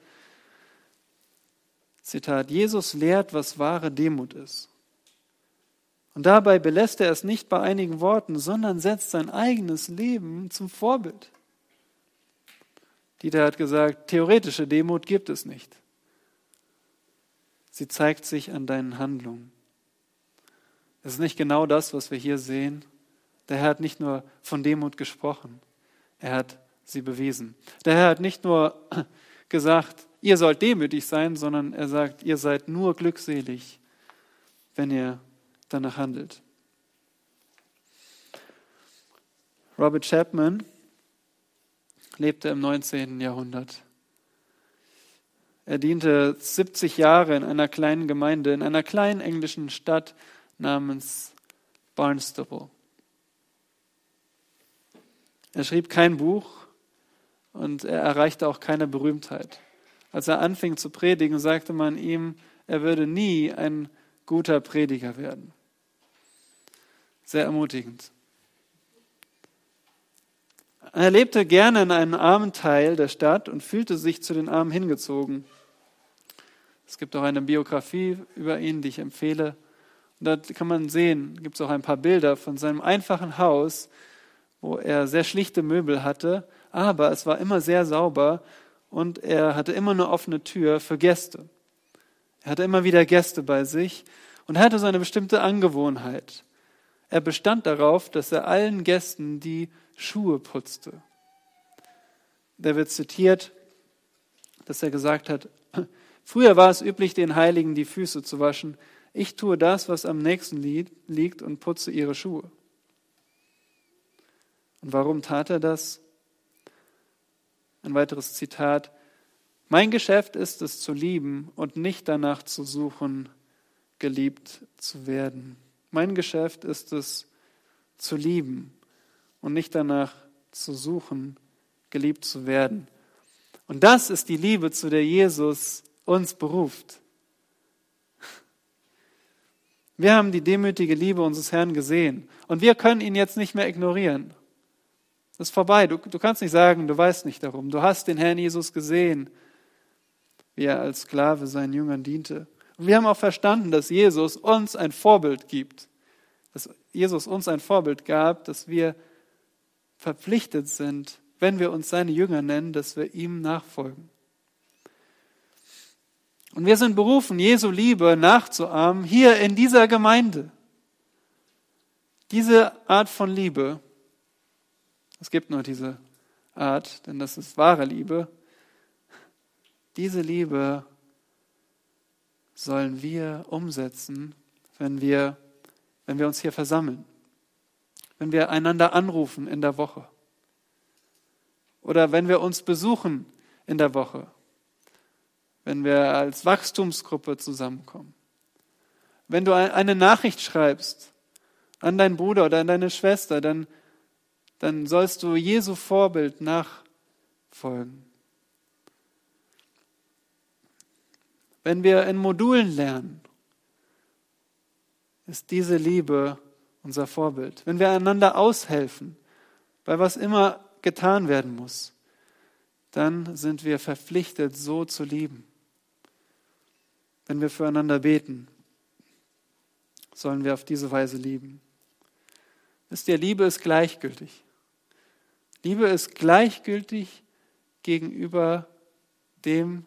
Zitat, Jesus lehrt, was wahre Demut ist. Und dabei belässt er es nicht bei einigen Worten, sondern setzt sein eigenes Leben zum Vorbild. Dieter hat gesagt, theoretische Demut gibt es nicht. Sie zeigt sich an deinen Handlungen. Es ist nicht genau das, was wir hier sehen, der Herr hat nicht nur von Demut gesprochen, er hat sie bewiesen. Der Herr hat nicht nur gesagt, ihr sollt demütig sein, sondern er sagt, ihr seid nur glückselig, wenn ihr danach handelt. Robert Chapman lebte im 19. Jahrhundert. Er diente 70 Jahre in einer kleinen Gemeinde, in einer kleinen englischen Stadt namens Barnstable. Er schrieb kein Buch und er erreichte auch keine Berühmtheit. Als er anfing zu predigen, sagte man ihm, er würde nie ein guter Prediger werden. Sehr ermutigend. Er lebte gerne in einem armen Teil der Stadt und fühlte sich zu den Armen hingezogen. Es gibt auch eine Biografie über ihn, die ich empfehle. Und da kann man sehen, gibt es auch ein paar Bilder von seinem einfachen Haus, wo er sehr schlichte Möbel hatte, aber es war immer sehr sauber und er hatte immer eine offene Tür für Gäste. Er hatte immer wieder Gäste bei sich und hatte so eine bestimmte Angewohnheit. Er bestand darauf, dass er allen Gästen die Schuhe putzte. Da wird zitiert, dass er gesagt hat, früher war es üblich, den Heiligen die Füße zu waschen. Ich tue das, was am nächsten liegt und putze ihre Schuhe. Und warum tat er das? Ein weiteres Zitat. Mein Geschäft ist es zu lieben und nicht danach zu suchen, geliebt zu werden. Mein Geschäft ist es zu lieben und nicht danach zu suchen, geliebt zu werden. Und das ist die Liebe, zu der Jesus uns beruft. Wir haben die demütige Liebe unseres Herrn gesehen und wir können ihn jetzt nicht mehr ignorieren. Das ist vorbei. Du, du kannst nicht sagen, du weißt nicht darum. Du hast den Herrn Jesus gesehen, wie er als Sklave seinen Jüngern diente. Und wir haben auch verstanden, dass Jesus uns ein Vorbild gibt. Dass Jesus uns ein Vorbild gab, dass wir verpflichtet sind, wenn wir uns seine Jünger nennen, dass wir ihm nachfolgen. Und wir sind berufen, Jesu Liebe nachzuahmen, hier in dieser Gemeinde. Diese Art von Liebe, es gibt nur diese Art, denn das ist wahre Liebe. Diese Liebe sollen wir umsetzen, wenn wir, wenn wir uns hier versammeln wenn wir einander anrufen in der Woche oder wenn wir uns besuchen in der Woche, wenn wir als Wachstumsgruppe zusammenkommen. Wenn du eine Nachricht schreibst an deinen Bruder oder an deine Schwester, dann, dann sollst du Jesu Vorbild nachfolgen. Wenn wir in Modulen lernen, ist diese Liebe unser Vorbild. Wenn wir einander aushelfen, bei was immer getan werden muss, dann sind wir verpflichtet, so zu lieben. Wenn wir füreinander beten, sollen wir auf diese Weise lieben. Wisst ihr, Liebe ist gleichgültig. Liebe ist gleichgültig gegenüber dem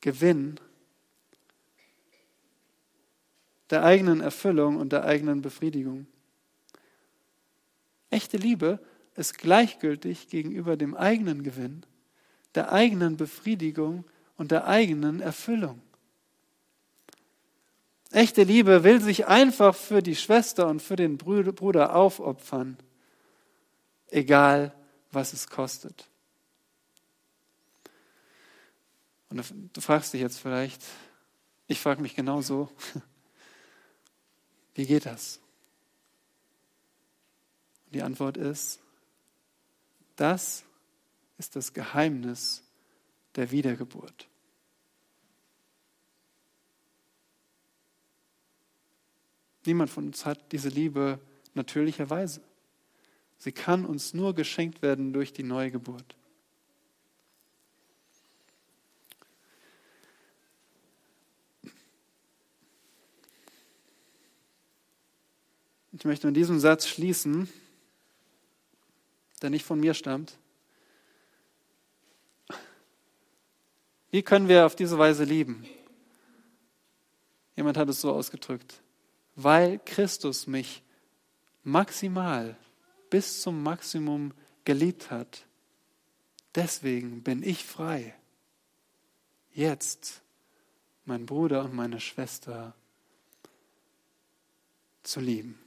Gewinn der eigenen Erfüllung und der eigenen Befriedigung. Echte Liebe ist gleichgültig gegenüber dem eigenen Gewinn, der eigenen Befriedigung und der eigenen Erfüllung. Echte Liebe will sich einfach für die Schwester und für den Bruder aufopfern, egal was es kostet. Und du fragst dich jetzt vielleicht, ich frage mich genauso, wie geht das? Die Antwort ist, das ist das Geheimnis der Wiedergeburt. Niemand von uns hat diese Liebe natürlicherweise. Sie kann uns nur geschenkt werden durch die Neugeburt. Ich möchte mit diesem Satz schließen der nicht von mir stammt. Wie können wir auf diese Weise lieben? Jemand hat es so ausgedrückt. Weil Christus mich maximal bis zum Maximum geliebt hat, deswegen bin ich frei. jetzt meinen Bruder und meine Schwester zu lieben.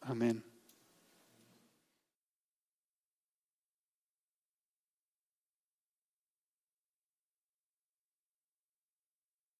Amen.